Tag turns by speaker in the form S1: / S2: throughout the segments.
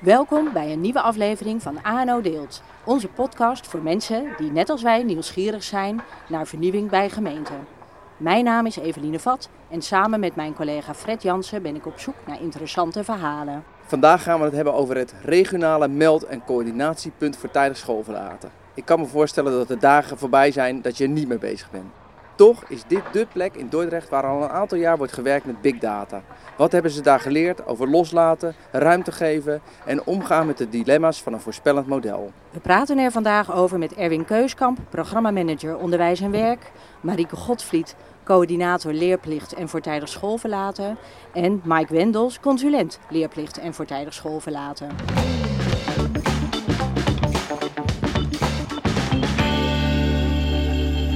S1: Welkom bij een nieuwe aflevering van ANO Deelt. Onze podcast voor mensen die net als wij nieuwsgierig zijn naar vernieuwing bij gemeenten. Mijn naam is Eveline Vat en samen met mijn collega Fred Jansen ben ik op zoek naar interessante verhalen.
S2: Vandaag gaan we het hebben over het regionale meld- en coördinatiepunt voor tijdig schoolverlaten. Ik kan me voorstellen dat de dagen voorbij zijn dat je er niet mee bezig bent. Toch is dit dé plek in Dordrecht waar al een aantal jaar wordt gewerkt met big data. Wat hebben ze daar geleerd over loslaten, ruimte geven en omgaan met de dilemma's van een voorspellend model?
S1: We praten er vandaag over met Erwin Keuskamp, programmamanager onderwijs en werk, Marieke Godvliet, coördinator leerplicht en voortijdig schoolverlaten en Mike Wendels, consulent leerplicht en voortijdig schoolverlaten.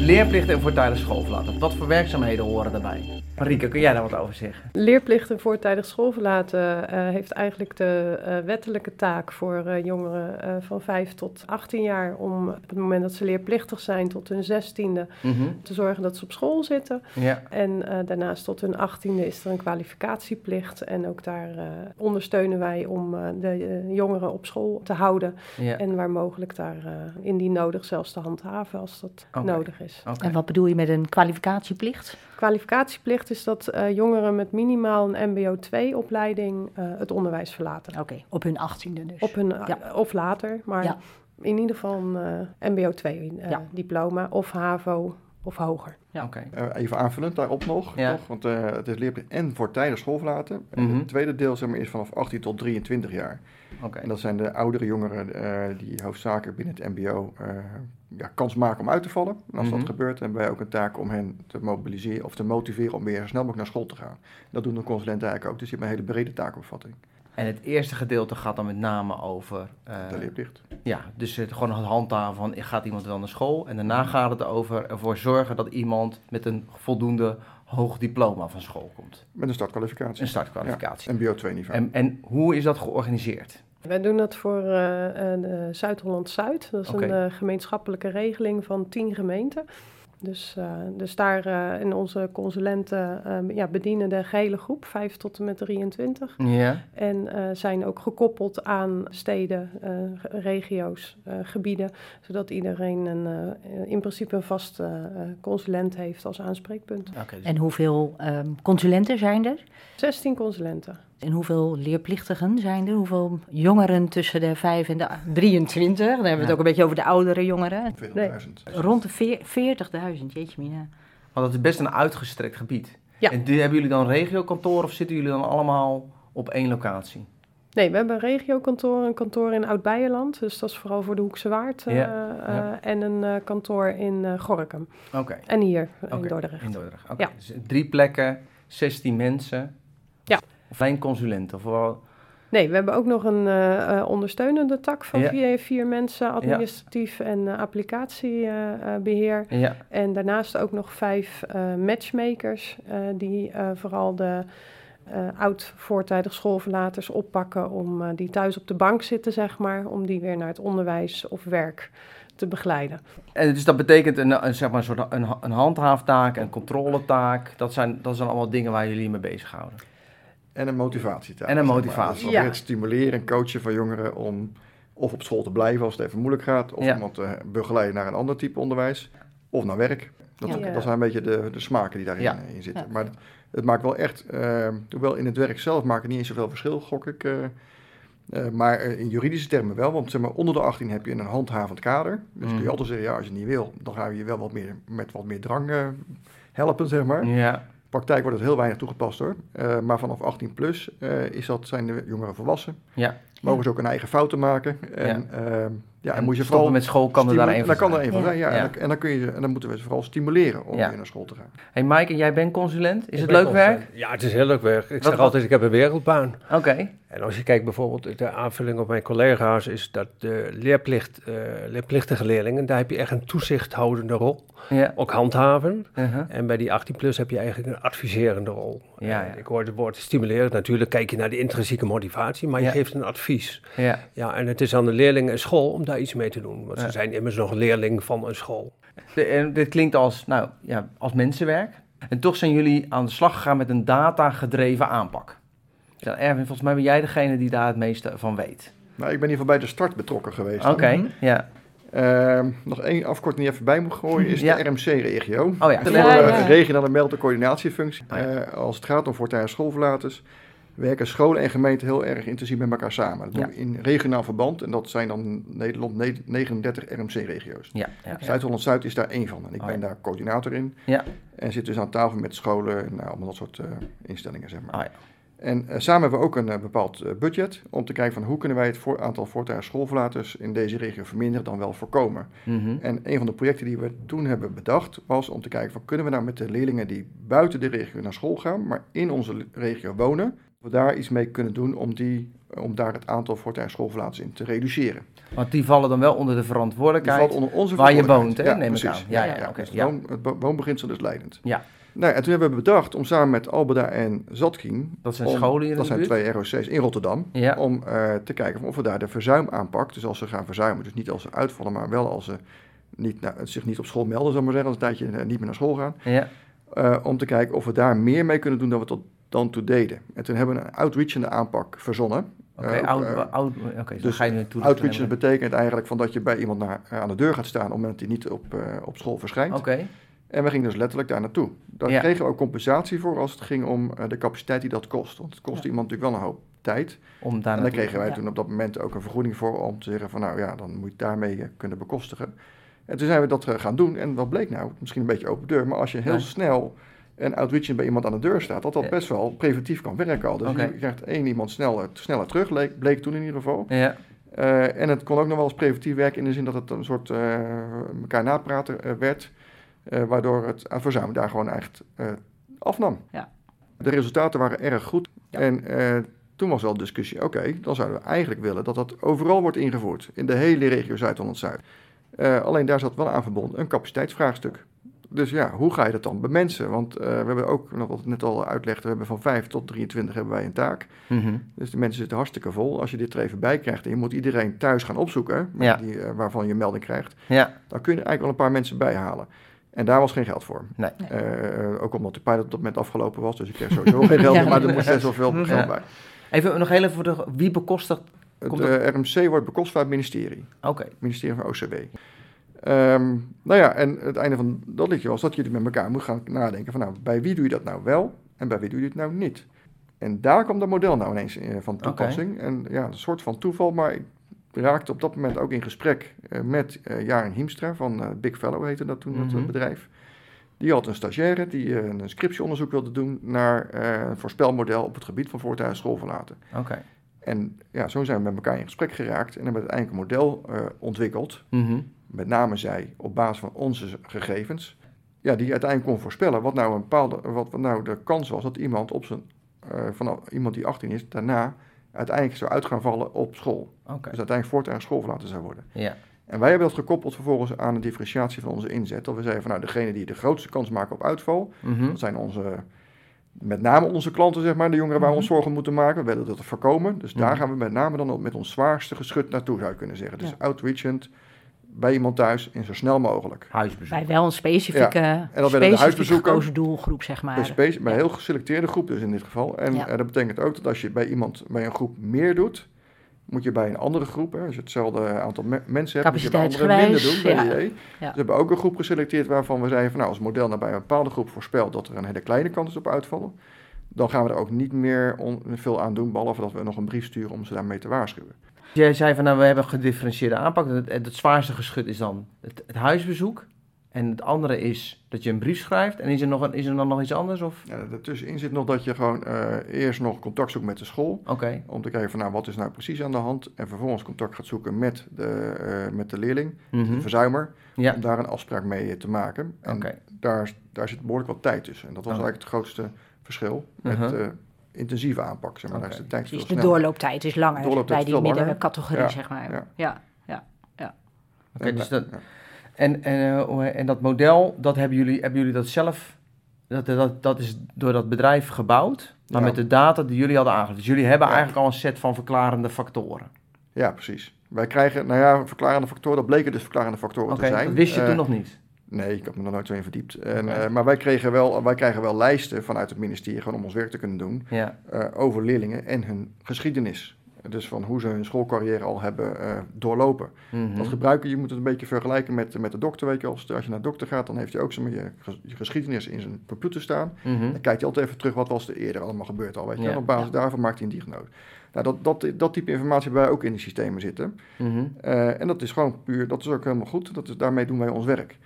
S2: Leerplicht en voortijdig schoolverlaten. Wat voor werkzaamheden horen daarbij? Marieke, kun jij daar wat over zeggen?
S3: Leerplicht en voortijdig schoolverlaten uh, heeft eigenlijk de uh, wettelijke taak voor uh, jongeren van 5 tot 18 jaar om op het moment dat ze leerplichtig zijn tot hun 16e mm -hmm. te zorgen dat ze op school zitten. Ja. En daarnaast tot hun 18e is er een kwalificatieplicht en ook daar ondersteunen wij om de jongeren op school te houden ja. en waar mogelijk daar indien nodig zelfs te handhaven als dat okay. nodig is.
S1: Okay. En wat bedoel je met een kwalificatieplicht?
S3: Kwalificatieplicht is dat uh, jongeren met minimaal een MBO 2-opleiding uh, het onderwijs verlaten.
S1: Oké, okay, op hun achttiende dus.
S3: Op hun, ja. uh, of later, maar ja. in ieder geval een MBO 2-diploma of HAVO of hoger.
S4: Ja. Okay. even aanvullend daarop nog, ja. toch? want het is leerplicht en voor tijdig school verlaten. Mm -hmm. Het tweede deel zeg maar, is vanaf 18 tot 23 jaar. Okay. En dat zijn de oudere jongeren die hoofdzakelijk binnen het MBO ja, kans maken om uit te vallen. En als mm -hmm. dat gebeurt, hebben wij ook een taak om hen te mobiliseren of te motiveren om weer zo snel mogelijk naar school te gaan. Dat doen de consulenten eigenlijk ook. Dus je hebt een hele brede taakopvatting.
S2: En het eerste gedeelte gaat dan met name over...
S4: Uh, de leerplicht.
S2: Ja, dus het gewoon het handhaven van gaat iemand wel naar school. En daarna gaat het over ervoor zorgen dat iemand met een voldoende hoog diploma van school komt.
S4: Met een startkwalificatie.
S2: Een startkwalificatie.
S4: Ja, MBO 2 niveau.
S2: En, en hoe is dat georganiseerd?
S3: Wij doen dat voor uh, uh, Zuid-Holland-Zuid. Dat is okay. een uh, gemeenschappelijke regeling van tien gemeenten. Dus, dus daar in onze consulenten ja, bedienen de gehele groep, 5 tot en met 23.
S2: Ja.
S3: En zijn ook gekoppeld aan steden, regio's, gebieden, zodat iedereen een, in principe een vast consulent heeft als aanspreekpunt.
S1: Okay, dus... En hoeveel um, consulenten zijn er?
S3: 16 consulenten.
S1: En hoeveel leerplichtigen zijn er? Hoeveel jongeren tussen de 5 en de 23? Dan hebben we het ja. ook een beetje over de oudere jongeren.
S4: 40.000.
S1: Nee. Rond de 40.000, jeetje mina.
S2: Want dat is best een uitgestrekt gebied. Ja. En die, hebben jullie dan regiokantoor of zitten jullie dan allemaal op één locatie?
S3: Nee, we hebben een regiokantoor, een kantoor in Oud-Beijerland. Dus dat is vooral voor de Hoekse Waard. Uh, ja, ja. Uh, en een uh, kantoor in Gorkum.
S2: Oké. Okay.
S3: En hier okay. in Dordrecht.
S2: In Dordrecht, oké. Okay. Ja. Dus drie plekken, 16 mensen. Of geen consulenten? Of wel...
S3: Nee, we hebben ook nog een uh, ondersteunende tak van ja. vier, vier, mensen, administratief ja. en uh, applicatiebeheer. Uh, ja. En daarnaast ook nog vijf matchmakers die vooral de oud-voortijdig schoolverlaters oppakken om die thuis op de bank zitten, zeg maar, om die weer naar het onderwijs of werk te begeleiden.
S2: En dus dat betekent een, een, zeg maar, een, soort een, een handhaaftaak, een controletaak. Dat zijn, dat zijn allemaal dingen waar jullie mee bezighouden.
S4: En een motivatietaak.
S2: En een motivatie.
S4: Ja. het stimuleren en coachen van jongeren om of op school te blijven als het even moeilijk gaat, of ja. iemand te begeleiden naar een ander type onderwijs, of naar werk. Dat, ja. dat zijn een beetje de, de smaken die daarin in zitten. Maar het, het, maakt wel echt, uh, hoewel in het werk zelf maakt het niet eens zoveel verschil, gok ik. Uh, uh, maar in juridische termen wel, want zeg maar, onder de 18 heb je een handhavend kader. Dus mm. kun je altijd zeggen, ja, als je niet wil, dan ga je je wel wat meer, met wat meer drang helpen, zeg maar.
S2: Ja
S4: praktijk wordt het heel weinig toegepast hoor. Uh, maar vanaf 18 plus uh, is dat, zijn de jongeren volwassen.
S2: Ja.
S4: Mogen ze ook een eigen fouten maken. En, ja. Ja, en moet je
S2: vooral met school kan er daar een
S4: van kan er een van zijn. Ja. ja. En, dan, en, dan kun je, en dan moeten we ze vooral stimuleren om weer naar school te gaan.
S2: Hey Mike, en jij bent consulent. Is ik het leuk werk?
S5: Ja, het is heel leuk werk. Ik Wat zeg altijd, ik heb een wereldbaan.
S2: Oké. Okay.
S5: En als je kijkt bijvoorbeeld, de aanvulling op mijn collega's is dat de leerplicht, uh, leerplichtige leerlingen, daar heb je echt een toezichthoudende rol.
S2: Ja.
S5: Ook handhaven. Uh -huh. En bij die 18 plus heb je eigenlijk een adviserende rol.
S2: Ja, ja.
S5: Ik hoor het woord stimuleren. Natuurlijk kijk je naar de intrinsieke motivatie, maar je ja. geeft een advies.
S2: Ja.
S5: ja, en het is aan de leerlingen en school om daar iets mee te doen. Want ze zijn immers nog leerling van een school.
S2: De, en dit klinkt als, nou, ja, als mensenwerk. En toch zijn jullie aan de slag gegaan met een data-gedreven aanpak. Ja, Erwin, volgens mij ben jij degene die daar het meeste van weet.
S4: Nou, ik ben in ieder geval bij de start betrokken geweest.
S2: Oké, ja.
S4: Uh, nog één afkorting die even bij moet gooien is
S2: Ja.
S4: de RMC-regio.
S2: Oh ja.
S4: De
S3: Ja, ja, ja.
S4: regionale meld- en coördinatiefunctie.
S2: Oh ja.
S4: Eh, als het gaat om voortijdig schoolverlaters, werken scholen en gemeenten heel erg intensief met elkaar samen. Dat doen we in regionaal verband en dat zijn dan Nederland ne- 39 RMC-regio's.
S2: Ja, ja, ja.
S4: Zuid-Holland-Zuid is daar één van en ik
S2: Oh,
S4: ben daar coördinator in.
S2: Ja.
S4: En zit dus aan tafel met scholen en nou, allemaal dat soort eh, instellingen, zeg maar.
S2: Ja.
S4: En eh, samen hebben we ook een eh, bepaald budget om te kijken van hoe kunnen wij het voor aantal voortijdig schoolverlaters in deze regio verminderen dan wel voorkomen.
S2: Mhm.
S4: En een van de projecten die we toen hebben bedacht was om te kijken van kunnen we nou met de leerlingen die buiten de regio naar school gaan, maar in onze regio wonen, we daar iets mee kunnen doen om, die, om daar het aantal voortijdig schoolverlaters in te reduceren.
S2: Want die vallen dan wel onder de
S4: Die
S2: verantwoordelijkheid.
S4: valt onder onze
S2: waar je woont, hè, neem ik aan. Ja, ja, oké,
S4: dus het,
S2: ja.
S4: het wo- woonbeginsel is leidend.
S2: Ja.
S4: Nou, en toen hebben we bedacht om samen met Albeda en Zatkin,
S2: Dat zijn
S4: om-
S2: scholen hier
S4: dat zijn twee ROC's in Rotterdam,
S2: Ja.
S4: om eh, te kijken of we daar de verzuimaanpak, dus als ze gaan verzuimen, dus niet als ze uitvallen, maar wel als ze niet, nou, zich niet op school melden, zal maar zeggen, als een tijdje eh, niet meer naar school gaan,
S2: Ja.
S4: eh, om te kijken of we daar meer mee kunnen doen dan we tot dan toe deden. En toen hebben we een outreachende aanpak verzonnen.
S2: Oké,
S4: Eh,
S2: oud,
S4: eh,
S2: oké, dus ga je nu toe.
S4: Outreachend betekent eigenlijk van dat je bij iemand naar, eh, aan de deur gaat staan op het moment dat hij niet op, op school verschijnt.
S2: Oké,
S4: En we gingen dus letterlijk daar naartoe. Daar
S2: Ja.
S4: kregen we ook compensatie voor als het ging om de capaciteit die dat kost. Want het kost
S3: Ja.
S4: iemand natuurlijk wel een hoop tijd.
S2: om daar
S4: en daar
S2: naartoe-
S4: kregen wij
S3: ja.
S4: toen op dat moment ook een vergoeding voor om te zeggen van nou ja, dan moet je daarmee kunnen bekostigen. En toen zijn we dat gaan doen. En wat bleek nou? Misschien een beetje open deur, maar als je heel snel een outreaching bij iemand aan de deur staat, dat dat best wel preventief kan werken al. Dus je krijgt één iemand sneller, sneller terug, bleek, bleek toen in ieder geval.
S2: Ja,
S4: Eh, en het kon ook nog wel eens preventief werken in de zin dat het een soort eh, elkaar napraten eh, werd, waardoor het verzuim daar gewoon echt afnam.
S3: Ja.
S4: De resultaten waren erg goed.
S3: Ja.
S4: En toen was wel de discussie, oké, dan zouden we eigenlijk willen dat dat overal wordt ingevoerd, in de hele regio Zuid-Holland-Zuid. Alleen daar zat wel aan verbonden een capaciteitsvraagstuk. Dus ja, hoe ga je dat dan bemensen? Want eh, we hebben ook, nog wat ik net al uitlegde, we hebben van 5 tot 23 hebben wij een taak.
S2: mhm.
S4: Dus de mensen zitten hartstikke vol. Als je dit er even bij krijgt en je moet iedereen thuis gaan opzoeken,
S2: Ja.
S4: die, eh, waarvan je melding krijgt,
S2: ja,
S4: dan kun je er eigenlijk wel een paar mensen bij halen. En daar was geen geld voor.
S2: Nee.
S4: Eh, ook omdat de pilot op dat moment afgelopen was, dus ik kreeg sowieso geen geld,
S3: Ja.
S4: maar er moest best wel veel
S2: Ja.
S4: geld bij.
S2: Even nog heel even voor de... Wie bekostigt...
S4: Het
S2: Komt
S4: eh, RMC wordt bekostigd bij het ministerie,
S2: Oké,
S4: het ministerie van OCW. Ehm, nou ja, en het einde van dat liedje was dat jullie met elkaar moet gaan nadenken van nou, bij wie doe je dat nou wel en bij wie doe je het nou niet? En daar kwam dat model nou ineens eh, van toepassing. En ja, een soort van toeval, maar ik raakte op dat moment ook in gesprek eh, met eh Jaren Hiemstra van Big Fellow heette dat toen, dat
S2: Mhm.
S4: bedrijf. Die had een stagiaire die een scriptieonderzoek wilde doen naar een voorspelmodel op het gebied van voortijdig schoolverlaten.
S2: oké.
S4: En ja, zo zijn we met elkaar in gesprek geraakt en hebben uiteindelijk een model eh, ontwikkeld
S2: Mhm.
S4: Met name zij, op basis van onze gegevens, ja, die uiteindelijk kon voorspellen wat nou, een bepaalde, wat, nou de kans was dat iemand, op zijn, van iemand die 18 is, daarna uiteindelijk zou uit gaan vallen op school. Dus uiteindelijk voortaan schoolverlaten zou worden.
S2: ja.
S4: En wij hebben dat gekoppeld vervolgens aan een differentiatie van onze inzet. Dat we zeiden van nou, degene die de grootste kans maken op uitval,
S2: Mhm.
S4: dat zijn onze, met name onze klanten, zeg maar, de jongeren waar we ons
S3: Mhm.
S4: zorgen moeten maken. We willen dat voorkomen. Dus daar
S2: Mhm.
S4: gaan we met name dan met ons zwaarste geschut naartoe, zou je kunnen zeggen. Dus
S3: Ja.
S4: outreachend, bij iemand thuis en zo snel mogelijk.
S2: Huisbezoek.
S3: Bij wel een specifieke,
S4: werden de
S3: specifiek
S4: huisbezoeken.
S3: gekozen doelgroep, zeg
S4: Bij,
S3: maar.
S4: spe- bij
S3: Ja.
S4: een heel geselecteerde groep dus in dit geval. En
S3: Ja.
S4: eh, dat betekent ook dat als je bij iemand, bij een groep meer doet, moet je bij een andere groep, hè, als je hetzelfde aantal me- mensen hebt, moet je bij anderen minder doen.
S3: ja.
S4: Bij IE.
S3: Ja.
S4: Ze hebben ook een groep geselecteerd waarvan we zeiden van nou, als model nou bij een bepaalde groep voorspelt dat er een hele kleine kans is op uitvallen, dan gaan we er ook niet meer veel aan doen, behalve dat we nog een brief sturen om ze daarmee te waarschuwen.
S2: Jij zei van nou, we hebben een gedifferentieerde aanpak. Het, het, het zwaarste geschut is dan het, het huisbezoek. En het andere is dat je een brief schrijft. En is er, nog is er dan nog iets anders? Of?
S4: Ja, daartussenin zit nog dat je gewoon eh, eerst nog contact zoekt met de school.
S2: Oké,
S4: Om te kijken van nou, wat is nou precies aan de hand. En vervolgens contact gaat zoeken met de, eh, met de leerling,
S2: Mhm.
S4: de verzuimer.
S2: ja,
S4: Om daar een afspraak mee te maken. En daar, daar zit behoorlijk wat tijd tussen. En dat was
S2: Oh.
S4: eigenlijk het grootste verschil met
S2: Mhm.
S4: Intensieve aanpak. Zeg maar. Daar is
S2: Oké.
S4: de
S3: Precies, de doorlooptijd is langer
S4: Doorlooptijd
S3: bij
S4: is
S3: die middencategorie,
S4: Ja,
S3: zeg maar.
S4: ja.
S3: Ja.
S2: Oké,
S4: En,
S2: dus
S4: eh,
S2: dat,
S4: ja.
S2: en, en, eh, en dat model, dat hebben jullie, hebben jullie dat zelf... Dat, dat, dat is door dat bedrijf gebouwd, maar
S4: Ja.
S2: met de data die jullie hadden aangegeven. Dus jullie hebben
S4: Ja.
S2: eigenlijk al een set van verklarende factoren.
S4: Ja, precies. Wij krijgen, nou ja, verklarende factoren, dat bleken dus verklarende factoren te zijn.
S2: dat wist je
S4: Eh,
S2: toen nog niet.
S4: Nee, ik heb me er nooit zo in verdiept. En, maar wij, kregen wel, wij krijgen wel lijsten vanuit het ministerie, gewoon om ons werk te kunnen doen,
S2: Ja.
S4: over leerlingen en hun geschiedenis. Dus van hoe ze hun schoolcarrière al hebben uh, doorlopen.
S2: Mhm.
S4: Als gebruiker, je moet het een beetje vergelijken met, met de dokter. Weet je, als, als je naar de dokter gaat, dan heeft hij ook je, je geschiedenis in zijn computer staan.
S2: Mhm.
S4: Dan kijkt hij altijd even terug wat was er eerder allemaal gebeurd al. Weet je.
S2: Ja.
S4: En op basis
S1: Ja.
S4: daarvan maakt hij een diagnose. Nou, dat, dat, dat type informatie hebben wij ook in de systemen zitten.
S2: Mhm.
S4: Eh, en dat is gewoon puur, dat is ook helemaal goed. Dat is, daarmee doen wij ons werk.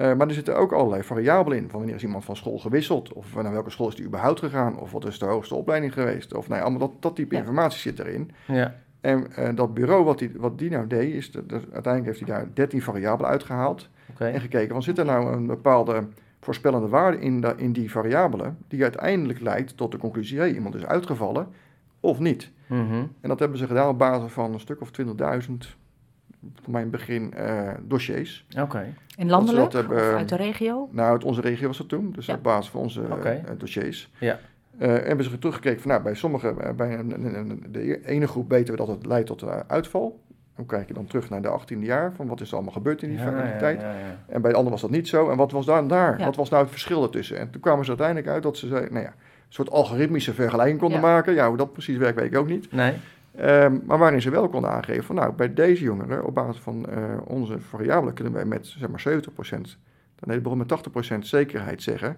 S4: Eh, maar er zitten ook allerlei variabelen in. Van wanneer is iemand van school gewisseld? Of naar welke school is die überhaupt gegaan? Of wat is de hoogste opleiding geweest? Of nou ja, allemaal dat, dat type
S1: Ja.
S4: informatie zit erin.
S2: Ja.
S4: En eh, dat bureau, wat die, wat die nou deed, is dat, uiteindelijk heeft hij daar 13 variabelen uitgehaald. En gekeken, van zit er nou een bepaalde voorspellende waarde in, in die variabelen, die uiteindelijk leidt tot de conclusie, hé, iemand is uitgevallen of niet.
S2: Mhm.
S4: En dat hebben ze gedaan op basis van een stuk of 20.000, voor mijn begin, eh, dossiers.
S2: Oké.
S1: En landelijk?
S4: Dat we dat hebben,
S1: of uit de regio?
S4: Nou, uit onze regio was dat toen, dus
S1: Ja.
S4: op basis van onze eh, dossiers.
S2: Ja.
S4: Eh, en hebben ze teruggekeken van, nou, bij sommige, bij een, de ene groep weten we dat het leidt tot uitval. Dan kijk je dan terug naar de 18e jaar, van wat is er allemaal gebeurd in die,
S2: Ja,
S4: in die
S2: ja,
S4: tijd.
S2: ja, ja.
S4: En bij de ander was dat niet zo. En wat was dan daar?
S1: Ja.
S4: Wat was nou het verschil ertussen? En toen kwamen ze uiteindelijk uit dat ze zeiden, nou ja, een soort algoritmische vergelijking konden
S1: Ja.
S4: maken. Ja, hoe dat precies werkt, weet ik ook niet.
S2: Nee.
S4: Ehm, maar waarin ze wel konden aangeven van, nou, bij deze jongeren, op basis van eh, onze variabelen, kunnen wij met, zeg maar, 70%, nee, begon met 80% zekerheid zeggen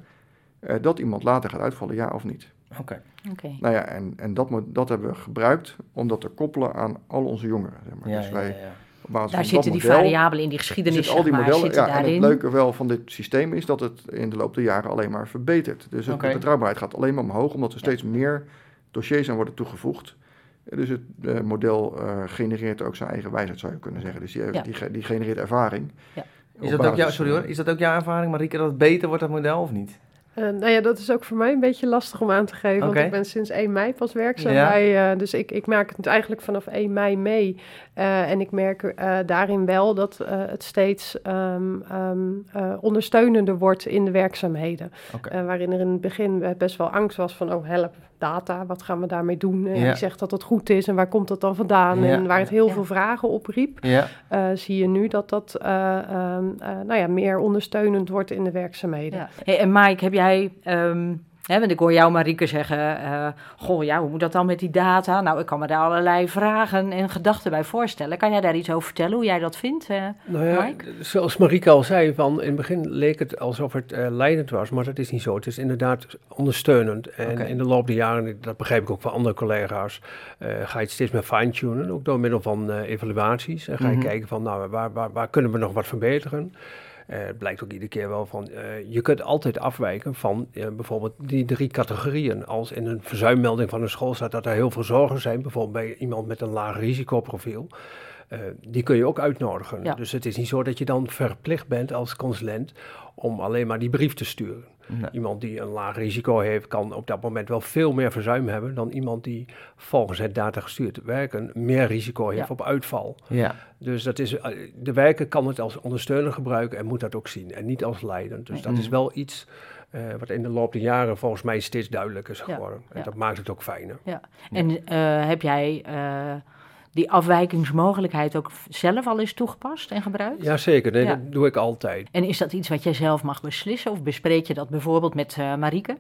S4: eh, dat iemand later gaat uitvallen, ja of niet.
S2: Oké.
S1: Oké.
S4: Nou ja, en, en dat, dat hebben we gebruikt om dat te koppelen aan al onze jongeren. Zeg maar.
S2: Ja,
S4: dus
S2: ja,
S4: wij,
S2: ja, ja.
S4: op basis
S1: Daar
S4: van
S1: zitten
S4: dat
S1: die
S4: model,
S1: variabelen in die geschiedenis,
S4: zitten al die
S1: maar,
S4: modellen.
S1: zitten
S4: Ja, en
S1: daarin.
S4: het leuke wel van dit systeem is dat het in de loop der jaren alleen maar verbetert. Dus de betrouwbaarheid gaat alleen maar omhoog, omdat er steeds meer dossiers aan worden toegevoegd. Dus het eh, model eh, genereert ook zijn eigen wijsheid, zou je kunnen zeggen. Dus die,
S1: Ja.
S4: die, ge- die genereert ervaring.
S1: Ja.
S2: Is dat, ook jouw, sorry hoor, is dat ook jouw ervaring, Marieke, dat het beter wordt, dat model, of niet?
S3: Eh, nou ja, dat is ook voor mij een beetje lastig om aan te geven.
S2: Oké.
S3: Want ik ben sinds 1 mei pas werkzaam
S2: Ja.
S3: bij. eh, dus ik, ik merk het eigenlijk vanaf 1 mei mee. Eh, en ik merk eh, daarin wel dat eh, het steeds ehm, ehm, eh, ondersteunender wordt in de werkzaamheden. Eh, waarin er in het begin best wel angst was van, oh help, data, wat gaan we daarmee doen? En
S2: Ja.
S3: wie zegt dat het goed is en waar komt dat dan vandaan?
S2: Ja.
S3: En waar het heel
S1: Ja.
S3: veel vragen opriep.
S2: Ja.
S3: eh, zie je nu dat dat eh, ehm, eh, nou ja, meer ondersteunend wordt in de werkzaamheden.
S1: Ja. Hey, en Mike, heb jij... ehm, want ik hoor jou, Marieke, zeggen... eh, goh, ja, hoe moet dat dan met die data? Nou, ik kan me daar allerlei vragen en gedachten bij voorstellen. Kan jij daar iets over vertellen, hoe jij dat vindt? eh?
S5: Nou ja,
S1: Mike?
S5: zoals Marieke al zei, van in het begin leek het alsof het eh, leidend was, maar dat is niet zo. Het is inderdaad ondersteunend. En in de loop der jaren, dat begrijp ik ook van andere collega's, ga je het steeds meer fine-tunen, ook door middel van evaluaties. En ga je
S2: Mhm.
S5: kijken van, nou, waar, waar, waar kunnen we nog wat verbeteren? Eh, het blijkt ook iedere keer wel van, eh, je kunt altijd afwijken van eh, bijvoorbeeld die drie categorieën. Als in een verzuimmelding van een school staat dat er heel veel zorgen zijn, bijvoorbeeld bij iemand met een laag risicoprofiel. die kun je ook uitnodigen.
S1: Ja.
S5: Dus het is niet zo dat je dan verplicht bent als consulent om alleen maar die brief te sturen.
S2: Nee.
S5: Iemand die een laag risico heeft, kan op dat moment wel veel meer verzuim hebben dan iemand die volgens het datagestuurd werken meer risico heeft
S1: Ja.
S5: op uitval.
S2: Ja.
S5: Dus dat is, eh, de werker kan het als ondersteuner gebruiken en moet dat ook zien en niet als leidend. Dus dat is wel iets eh, wat in de loop der jaren volgens mij steeds duidelijker is
S1: Ja,
S5: geworden. En
S1: ja.
S5: dat maakt het ook fijner.
S1: En eh, heb jij die afwijkingsmogelijkheid ook zelf al eens toegepast en gebruikt?
S5: Jazeker, nee,
S1: Ja.
S5: dat doe ik altijd.
S1: En is dat iets wat jij zelf mag beslissen? Of bespreek je dat bijvoorbeeld met eh Marieke?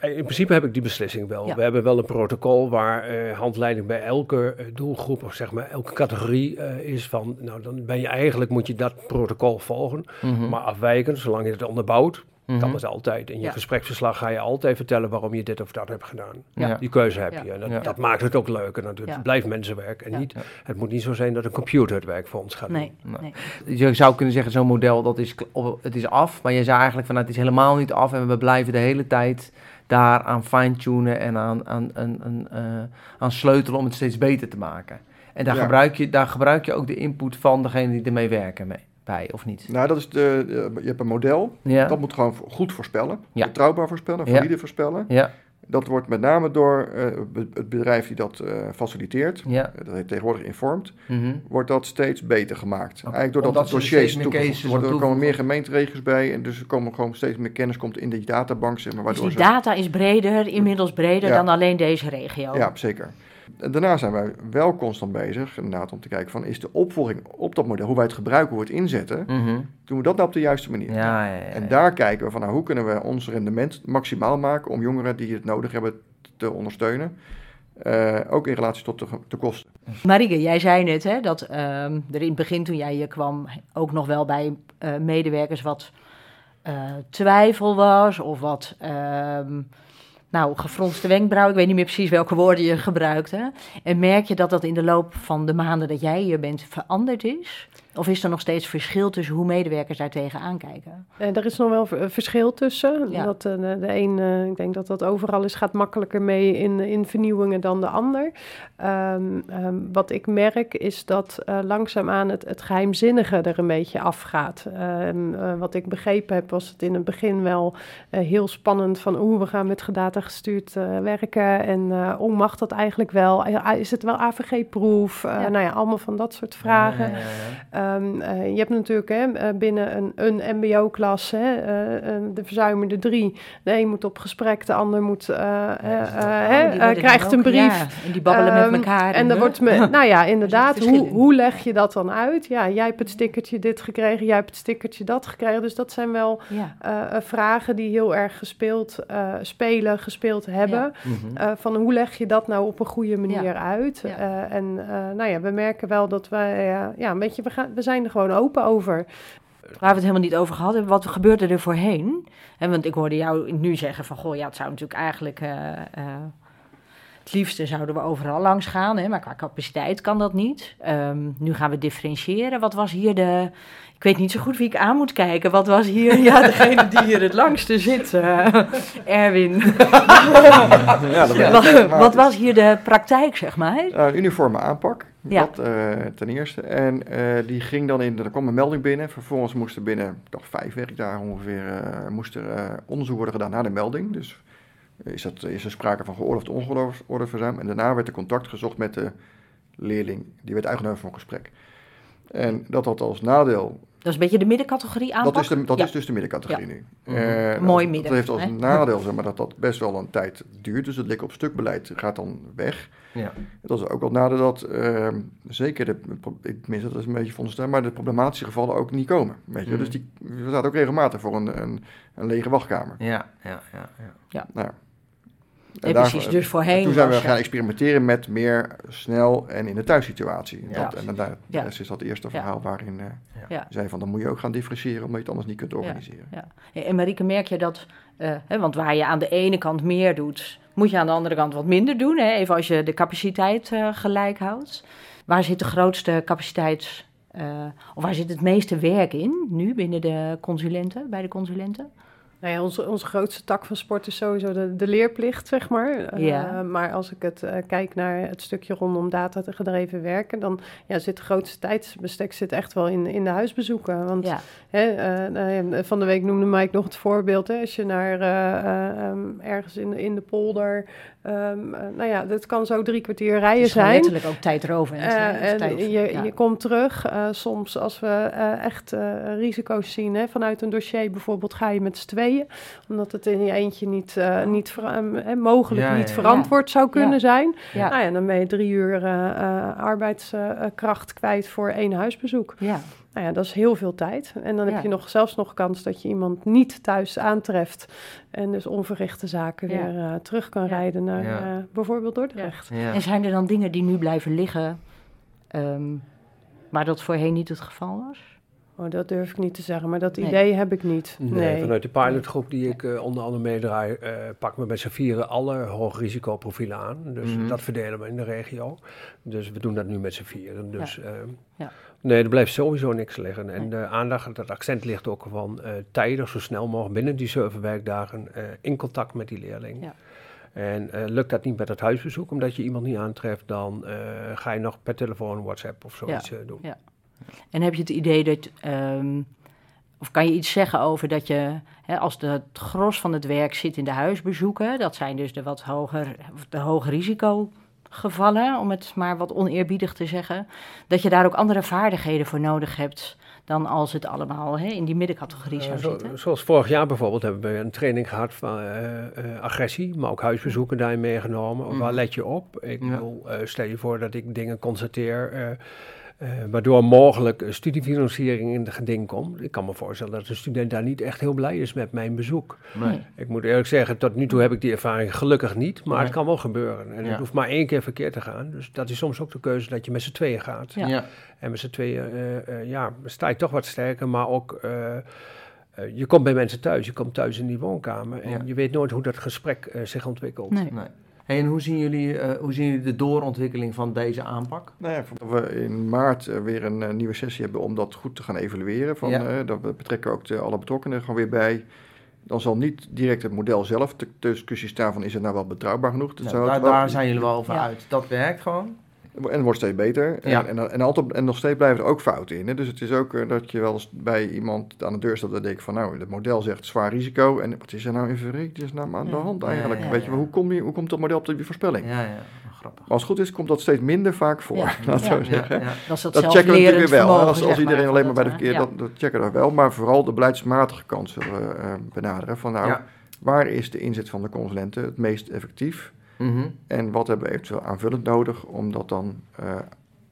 S5: In principe heb ik die beslissing wel.
S1: Ja.
S5: We hebben wel een protocol waar eh, handleiding bij elke eh, doelgroep of zeg maar elke categorie eh, is van, nou dan ben je eigenlijk moet je dat protocol volgen.
S2: Mhm.
S5: Maar afwijken, zolang je het onderbouwt,
S2: Mhm.
S5: dat altijd. In je
S1: Ja.
S5: gespreksverslag ga je altijd vertellen waarom je dit of dat hebt gedaan.
S2: Ja.
S5: Die keuze heb
S1: Ja.
S5: je. En dat,
S2: Ja.
S5: dat maakt het ook leuker natuurlijk.
S1: Ja.
S5: Het blijft mensenwerk. En
S1: Ja.
S5: niet,
S2: Ja.
S5: het moet niet zo zijn dat een computer het werk voor ons gaat
S1: Nee.
S5: doen.
S2: Nee.
S1: nee.
S2: Je zou kunnen zeggen, zo'n model, dat is, het is af. Maar je zei eigenlijk van, het is helemaal niet af. En we blijven de hele tijd daar aan fine-tunen en aan, aan, aan, aan, eh, aan sleutelen om het steeds beter te maken. En daar,
S4: Ja.
S2: gebruik je, daar gebruik je ook de input van degene die ermee werken mee, bij, of niet?
S4: Nou, dat is de, de- je hebt een model.
S2: Ja,
S4: Dat moet gewoon goed voorspellen.
S2: Ja.
S4: Betrouwbaar voorspellen,
S2: Ja.
S4: valide voorspellen.
S2: ja,
S4: Dat wordt met name door eh, het bedrijf die dat eh, faciliteert,
S2: ja.
S4: eh, dat heet tegenwoordig Informed,
S2: mhm.
S4: wordt dat steeds beter gemaakt. Eigenlijk doordat
S2: Omdat er
S4: dossiers toegevoegd worden. Er komen meer gemeenteregels bij en dus er komen gewoon steeds meer kennis komt in die databank. Zeg maar,
S1: Dus
S4: waardoor
S1: die
S4: ze-
S1: data is breder, inmiddels breder
S4: Ja.
S1: dan alleen deze regio.
S4: Ja, zeker. Daarna zijn wij wel constant bezig, inderdaad, om te kijken van is de opvolging op dat model, hoe wij het gebruiken, hoe we het inzetten,
S2: Mhm.
S4: doen we dat nou op de juiste manier?
S2: Ja, ja, ja,
S4: En daar kijken we van nou, hoe kunnen we ons rendement maximaal maken om jongeren die het nodig hebben te ondersteunen. Eh, ook in relatie tot de, de kosten.
S1: Marike, jij zei net hè, dat ehm, er in het begin toen jij hier kwam ook nog wel bij eh, medewerkers wat eh, twijfel was of wat ehm, nou, gefronste wenkbrauw. Ik weet niet meer precies welke woorden je gebruikte. En merk je dat dat in de loop van de maanden dat jij hier bent veranderd is? Of is er nog steeds verschil tussen hoe medewerkers daar tegenaan kijken?
S3: Eh, er is nog wel ver- verschil tussen.
S1: Ja.
S3: Dat, eh, de, de een, eh, ik denk dat dat overal is, gaat makkelijker mee in, in vernieuwingen dan de ander. Ehm, ehm, wat ik merk is dat eh, langzaamaan het, het geheimzinnige er een beetje afgaat. Ehm, eh, wat ik begrepen heb, was het in het begin wel eh, heel spannend van oeh, we gaan met gedata gestuurd eh, werken. En eh oh, mag dat eigenlijk wel? Is het wel AVG-proef? Eh,
S1: Ja.
S3: Nou ja, allemaal van dat soort vragen.
S2: Ja,
S3: Ehm, eh, je hebt natuurlijk hè, eh, binnen een, een MBO-klas hè, eh, eh, de verzuimende drie. De een moet op gesprek, de ander moet, hè,
S1: Oh,
S3: krijgt een brief.
S1: ja, en die babbelen
S3: Ehm,
S1: met elkaar.
S3: En dan wordt me, nou ja, inderdaad, hoe, hoe leg je dat dan uit? Ja, jij hebt het stickertje dit gekregen, jij hebt het stickertje dat gekregen. Dus dat zijn wel
S1: Ja.
S3: vragen die heel erg gespeeld eh, spelen, gespeeld hebben.
S2: Mhm.
S3: Eh, van hoe leg je dat nou op een goede manier
S1: Ja.
S3: uit?
S1: Ja.
S3: Eh, en eh, nou ja, we merken wel dat wij, ja, een beetje, we, gaan, we zijn er gewoon open over.
S1: Waar we het helemaal niet over gehad hebben, wat gebeurde er voorheen? Want ik hoorde jou nu zeggen van, goh, ja, het zou natuurlijk eigenlijk... eh, eh, het liefste zouden we overal langs gaan, hè, maar qua capaciteit kan dat niet. Ehm, nu gaan we differentiëren. Wat was hier de... Ik weet niet zo goed wie ik aan moet kijken. Wat was hier... Ja, degene die hier het langste zit. eh, Erwin.
S4: Ja, dat
S1: wat, wat was hier de praktijk, zeg maar?
S4: Een uniforme aanpak,
S1: Ja.
S4: dat eh, ten eerste. En die ging dan in, er kwam een melding binnen. Vervolgens moest er binnen, dacht vijf werkdagen ongeveer, moest er onderzoek worden gedaan naar de melding. Dus is, dat, is er sprake van geoorloofd of ongeoorloofd verzuim. En daarna werd er contact gezocht met de leerling. Die werd uitgenodigd voor een gesprek. En dat had als nadeel
S1: Dat is een beetje de middencategorie aanpak.
S4: dat, is, de, dat
S1: Ja.
S4: is dus de middencategorie nu.
S2: Mhm.
S4: Eh,
S1: Mooi
S4: dat-
S1: midden,
S4: Dat heeft als
S1: hè?
S4: nadeel zeg maar, dat dat best wel een tijd duurt. Dus het lik op stukbeleid gaat dan weg.
S2: Ja.
S4: Dat is ook wel het nadeel dat ehm, zeker, de, ik tenminste dat is een beetje veronderstel, maar de problematische gevallen ook niet komen. Weet je?
S2: Mhm.
S4: Dus die, we zaten ook regelmatig voor een, een, een lege wachtkamer.
S2: Ja, ja, ja, ja.
S4: Nou,
S1: Nee, precies. Dus voorheen
S4: Toen zijn we gaan experimenteren met meer snel en in de thuissituatie.
S2: Ja.
S4: Dat, en daar,
S1: Ja.
S4: is dat eerste
S1: Ja.
S4: verhaal waarin eh
S1: Ja.
S4: we zeiden van dan moet je ook gaan differentiëren omdat je het anders niet kunt organiseren.
S1: Ja. En Marieke, merk je dat, eh, hè, want waar je aan de ene kant meer doet, moet je aan de andere kant wat minder doen. Hè? Even als je de capaciteit eh, gelijk houdt. Waar zit de grootste capaciteit, eh, of waar zit het meeste werk in nu binnen de consulenten, bij de consulenten?
S3: Nou ja, onze, onze grootste tak van sport is sowieso de, de leerplicht, zeg maar. Eh,
S1: Ja.
S3: maar als ik het eh, kijk naar het stukje rondom data te gedreven werken, dan ja, zit de grootste tijdsbestek zit echt wel in, in de huisbezoeken. Want
S1: Ja,
S3: hè, eh, nou van de week noemde Mike nog het voorbeeld. Hè, als je naar eh, eh, ehm, ergens in, de- in de polder, ehm, eh, nou ja, dat kan zo drie kwartier
S1: het
S3: rijden
S1: is gewoon
S3: zijn.
S1: letterlijk ook tijd erover. En,
S3: Eh,
S1: het is
S3: en
S1: tijd-
S3: je,
S1: ja.
S3: je komt terug. eh, soms als we eh, echt eh, risico's zien hè, vanuit een dossier, bijvoorbeeld ga je met z'n tweeën. Omdat het in je eentje niet, eh, niet eh, eh, mogelijk
S2: Ja,
S3: niet verantwoord zou kunnen
S1: Ja.
S3: zijn.
S1: ja.
S3: Nou ja, dan ben je drie uur eh, eh, arbeidskracht kwijt voor één huisbezoek.
S1: ja.
S3: Nou ja, dat is heel veel tijd. En dan
S1: Ja.
S3: heb je nog, zelfs nog kans dat je iemand niet thuis aantreft. En dus onverrichte zaken
S1: Ja.
S3: weer eh, terug kan
S1: Ja.
S3: rijden naar
S2: Ja.
S3: eh, bijvoorbeeld Dordrecht.
S2: Ja.
S1: En zijn er dan dingen die nu blijven liggen, ehm, maar dat voorheen niet het geval was?
S3: Oh, dat durf ik niet te zeggen, maar dat
S1: Nee.
S3: idee heb ik niet.
S5: Nee,
S3: Nee.
S5: vanuit de pilotgroep die ik eh, onder andere meedraai, eh pakken we met z'n vieren alle hoogrisicoprofielen aan. Dus
S2: Mhm.
S5: dat verdelen we in de regio. Dus we doen dat nu met z'n vieren. Dus
S1: Ja.
S5: nee, er blijft sowieso niks liggen. En de aandacht, het accent ligt ook van eh, tijdig, zo snel mogelijk binnen die zeven werkdagen eh, in contact met die leerling.
S1: Ja.
S5: En eh, lukt dat niet met het huisbezoek, omdat je iemand niet aantreft, dan eh, ga je nog per telefoon, WhatsApp of zoiets doen.
S1: Ja. En heb je het idee dat, ehm, of kan je iets zeggen over dat je, hè, als de, het gros van het werk zit in de huisbezoeken, dat zijn dus de wat hoger, of de hoge risicogevallen, om het maar wat oneerbiedig te zeggen, dat je daar ook andere vaardigheden voor nodig hebt dan als het allemaal hè, in die middencategorie zou zitten?
S5: Zoals vorig jaar bijvoorbeeld hebben we een training gehad van agressie, maar ook huisbezoeken daarin meegenomen. Mm. Waar let je op? Ik wil, stel je voor dat ik dingen constateer uh, waardoor mogelijk studiefinanciering in de geding komt. Ik kan me voorstellen dat een student daar niet echt heel blij is met mijn bezoek. Nee. Ik moet eerlijk zeggen, tot nu toe heb ik die ervaring gelukkig niet, maar het kan wel gebeuren. En het hoeft maar één keer verkeerd te gaan. Dus dat is soms ook de keuze dat je met z'n tweeën gaat. Ja. En met z'n tweeën, uh, ja, sta je toch wat sterker, maar ook... je komt bij mensen thuis, je komt thuis in die woonkamer en je weet nooit hoe dat gesprek zich ontwikkelt.
S2: Nee. En hoe zien, jullie, uh, hoe zien jullie de doorontwikkeling van deze aanpak?
S4: Nou ja, we in maart uh, weer een uh, nieuwe sessie hebben om dat goed te gaan evalueren. Van, ja. dat we betrekken ook de, alle betrokkenen gewoon weer bij. Dan zal niet direct het model zelf de discussie staan van is het nou wel betrouwbaar genoeg. Dat
S2: nou, daar, daar zijn jullie wel over uit. Dat werkt gewoon.
S4: En wordt steeds beter. En, en, en, altijd, en nog steeds blijven er ook fouten in. Hè? Dus het is ook uh, dat je wel eens bij iemand aan de deur staat en denkt van nou, het model zegt zwaar risico. En wat is er nou in verrekend nou aan de hand eigenlijk? Ja, Weet je, hoe, kom je, hoe komt dat model op die voorspelling?
S2: Ja, ja. Grappig.
S4: Maar als het goed is, komt dat steeds minder vaak voor. Zeggen.
S1: dat,
S4: dat checken we natuurlijk weer wel. Als, als iedereen alleen maar bij de verkeer, dat, dat checken we wel. Maar vooral de beleidsmatige zullen we uh, benaderen. Van nou, waar is de inzet van de consulenten het meest effectief? Mm -hmm. En wat hebben we eventueel aanvullend nodig om dat dan uh,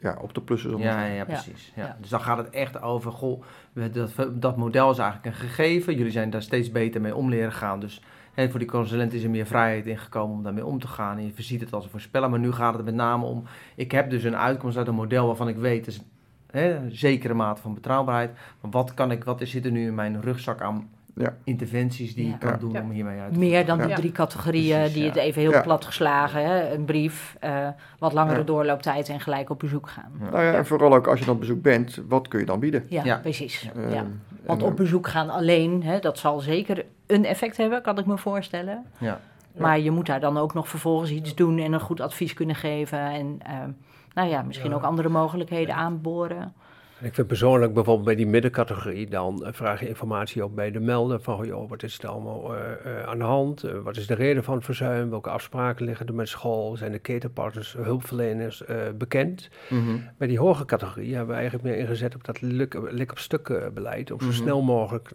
S4: ja, op de plussen.
S2: Ja, ja, precies. Ja. Dus dan gaat het echt over, goh, dat, dat model is eigenlijk een gegeven. Jullie zijn daar steeds beter mee om leren gaan. Dus hè, voor die consulent is er meer vrijheid ingekomen om daarmee om te gaan. En je ziet het als een voorspeller. Maar nu gaat het met name om, ik heb dus een uitkomst uit een model waarvan ik weet, is hè, een zekere mate van betrouwbaarheid. Maar wat, kan ik, wat zit er nu in mijn rugzak aan ja. interventies die je kan doen om hiermee uit te
S1: Meer dan die drie categorieën die het even heel plat geslagen. Hè? Een brief, uh, wat langere doorlooptijd en gelijk op bezoek gaan.
S4: Nou ja, en vooral ook als je dan op bezoek bent, wat kun je dan bieden?
S1: Ja, precies. Uh, Want op bezoek gaan alleen, hè, dat zal zeker een effect hebben, kan ik me voorstellen. Ja. Maar je moet daar dan ook nog vervolgens iets doen en een goed advies kunnen geven. En uh, nou ja, misschien ook andere mogelijkheden aanboren.
S5: Ik vind persoonlijk bijvoorbeeld bij die middencategorie, dan eh, vraag je informatie op bij de melder van, joh, wat is er allemaal uh, uh, aan de hand? wat is de reden van het verzuim? Welke afspraken liggen er met school? Zijn de ketenpartners, hulpverleners bekend? Mhm. Bij die hoge categorie hebben we eigenlijk meer ingezet op dat lik-op-stuk beleid, om zo mhm. snel mogelijk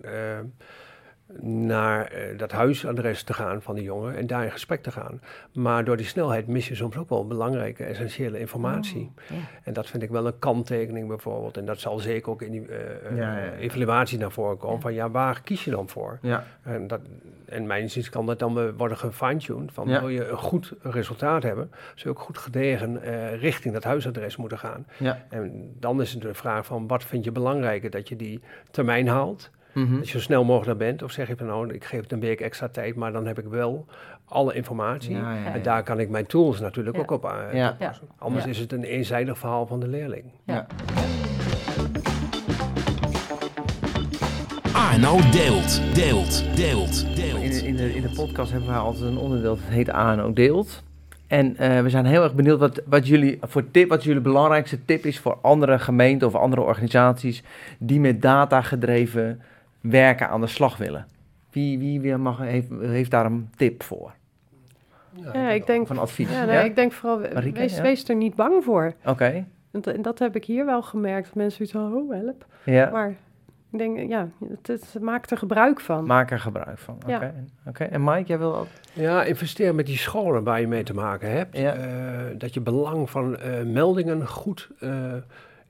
S5: naar uh, dat huisadres te gaan van de jongen en daar in gesprek te gaan. Maar door die snelheid mis je soms ook wel belangrijke, essentiële informatie. Oh, en dat vind ik wel een kanttekening bijvoorbeeld. En dat zal zeker ook in die uh, evaluatie naar voren komen. Van ja, waar kies je dan voor? En, dat, en mijn inziens kan dat dan worden gefine-tuned. Van wil je een goed resultaat hebben, zul je ook goed gedegen richting dat huisadres moeten gaan. En dan is het de vraag van wat vind je belangrijker? Dat je die termijn haalt. Mhm. Dat je zo snel mogelijk bent. Of zeg je van nou, ik geef het een week extra tijd, maar dan heb ik wel alle informatie. en daar kan ik mijn tools natuurlijk ook op aan. Anders is het een eenzijdig verhaal van de leerling. Ja.
S6: Arno deelt, deelt, deelt, deelt.
S2: In, in, de, in de podcast hebben we altijd een onderdeel dat heet Arno deelt. En uh, we zijn heel erg benieuwd wat, wat, jullie, voor tip, wat jullie belangrijkste tip is voor andere gemeenten of andere organisaties die met data gedreven werken aan de slag willen. Wie, wie, wie mag, heeft, heeft daar een tip voor?
S3: Ja, ik denk, van advies. Ja, nee, ik denk vooral, wees, wees, er niet bang voor.
S2: Oké.
S3: En, dat heb ik hier wel gemerkt. Mensen zoiets van, oh help. Ja. Maar ik denk, ja, het, het, maakt er gebruik van.
S2: Maak er gebruik van, oké. Ja. Oké. En Mike, jij wil ook...
S5: Ja, investeer met die scholen waar je mee te maken hebt. Ja. Uh, dat je belang van uh, meldingen goed... Uh,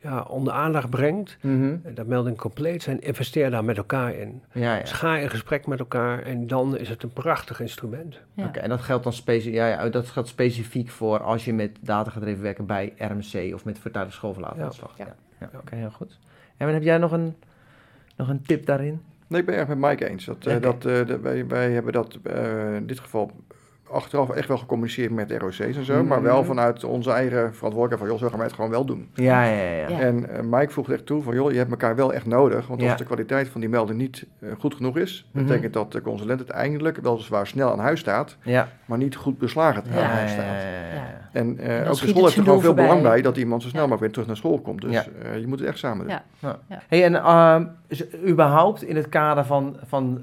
S5: ja, onder aandacht brengt, mm dat meldingen compleet zijn, investeer daar met elkaar in. Ja, ja. Dus ga in gesprek met elkaar en dan is het een prachtig instrument.
S2: Ja. Oké, en dat geldt dan specifiek, ja, ja, dat geldt specifiek voor als je met datagedreven werken bij RMC of met vertaalde schoolverlaten ja. Ja. Ja. Oké, heel goed. En heb jij nog een, nog een tip daarin?
S4: Nee, ik ben erg met Mike eens. Dat, uh, dat, uh, wij, wij hebben dat uh, in dit geval achteraf echt wel gecommuniceerd met ROC's en zo, maar wel mhm. vanuit onze eigen verantwoordelijkheid van, joh, zo gaan wij het gewoon wel doen.
S2: Ja, ja, ja.
S4: En uh, Mike voegt echt toe van, joh, je hebt elkaar wel echt nodig, want als de kwaliteit van die melding niet uh, goed genoeg is, mm betekent dat de consulent uiteindelijk weliswaar snel aan huis staat, ja. maar niet goed beslagen aan huis staat. En uh, ook de school heeft er gewoon veel belang bij dat iemand zo snel mogelijk weer terug naar school komt. Dus je moet het echt samen doen.
S2: Ja. Hey, en uh, überhaupt in het kader van, van,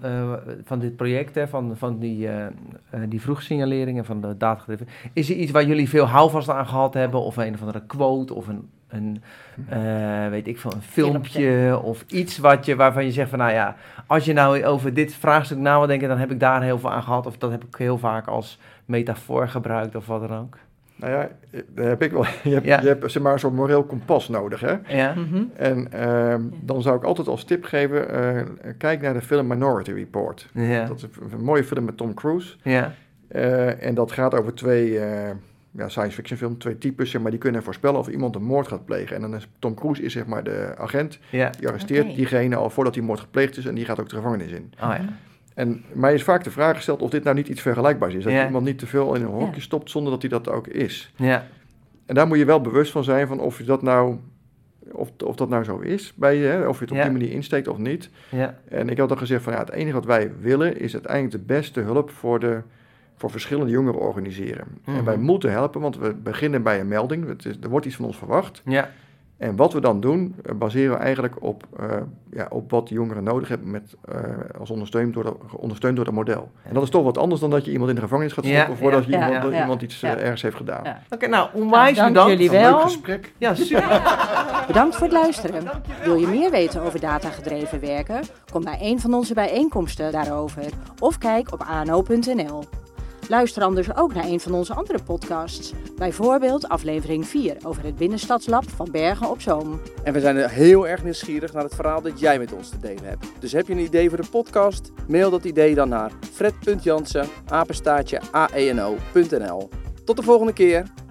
S2: van dit project, hè, van, van die, die vroegzin signaleringen van de datagedreven. Is er iets waar jullie veel houvast aan gehad hebben? Of een of andere quote of een, een uh, weet ik veel, een filmpje of iets wat je, waarvan je zegt van nou ja, als je nou over dit vraagstuk na wil denken, dan heb ik daar heel veel aan gehad. Of dat heb ik heel vaak als metafoor gebruikt of wat dan ook.
S4: Nou ja, daar heb ik wel. Je hebt, je hebt zeg maar zo'n moreel kompas nodig, hè?
S2: Ja.
S3: Mhm.
S4: En uh, dan zou ik altijd als tip geven: uh, kijk naar de film Minority Report.
S2: Ja.
S4: Dat is een, mooie film met Tom Cruise.
S2: Ja.
S4: Uh, en dat gaat over twee ja, science fiction film, twee types, zeg maar, die kunnen voorspellen of iemand een moord gaat plegen. En dan is Tom Cruise is zeg maar de agent,
S2: ja.
S4: die arresteert
S1: Okay.
S4: diegene al voordat die moord gepleegd is en die gaat ook de gevangenis in.
S2: Oh, ja.
S4: En mij is vaak de vraag gesteld of dit nou niet iets vergelijkbaars is. Dat
S2: Ja.
S4: iemand niet te veel in een hokje
S1: Ja.
S4: stopt zonder dat hij dat ook is.
S2: Ja.
S4: En daar moet je wel bewust van zijn van of je dat nou, of, of dat nou zo is bij je, hè, of je het op
S2: Ja.
S4: die manier insteekt of niet.
S2: Ja.
S4: En ik had dan gezegd van ja, het enige wat wij willen is uiteindelijk de beste hulp voor, de, voor verschillende jongeren organiseren.
S2: Mhm.
S4: En wij moeten helpen, want we beginnen bij een melding. Het is, er wordt iets van ons verwacht.
S2: Ja.
S4: En wat we dan doen, eh, baseren we eigenlijk op, eh, ja, op wat de jongeren nodig hebben met, eh, als ondersteund door, dat, ondersteund door dat model. En dat is toch wat anders dan dat je iemand in de gevangenis gaat
S2: Ja,
S4: stoppen voordat
S2: ja,
S4: je
S1: ja,
S4: iemand, dat iemand iets ergens heeft gedaan.
S1: Ja.
S2: Oké, nou, onwijs
S1: dank
S2: bedankt.
S1: jullie
S4: Een
S1: wel.
S4: leuk gesprek.
S2: Ja, super.
S1: Bedankt voor het luisteren. Wil je meer weten over datagedreven werken? Kom naar een van onze bijeenkomsten daarover of kijk op ano.nl. Luister anders ook naar een van onze andere podcasts. Bijvoorbeeld aflevering 4 over het Binnenstadslab van Bergen op Zoom.
S7: En we zijn heel erg nieuwsgierig naar het verhaal dat jij met ons te delen hebt. Dus heb je een idee voor de podcast? Mail dat idee dan naar fred.jansen, apenstaartje, aeno.nl. Tot de volgende keer!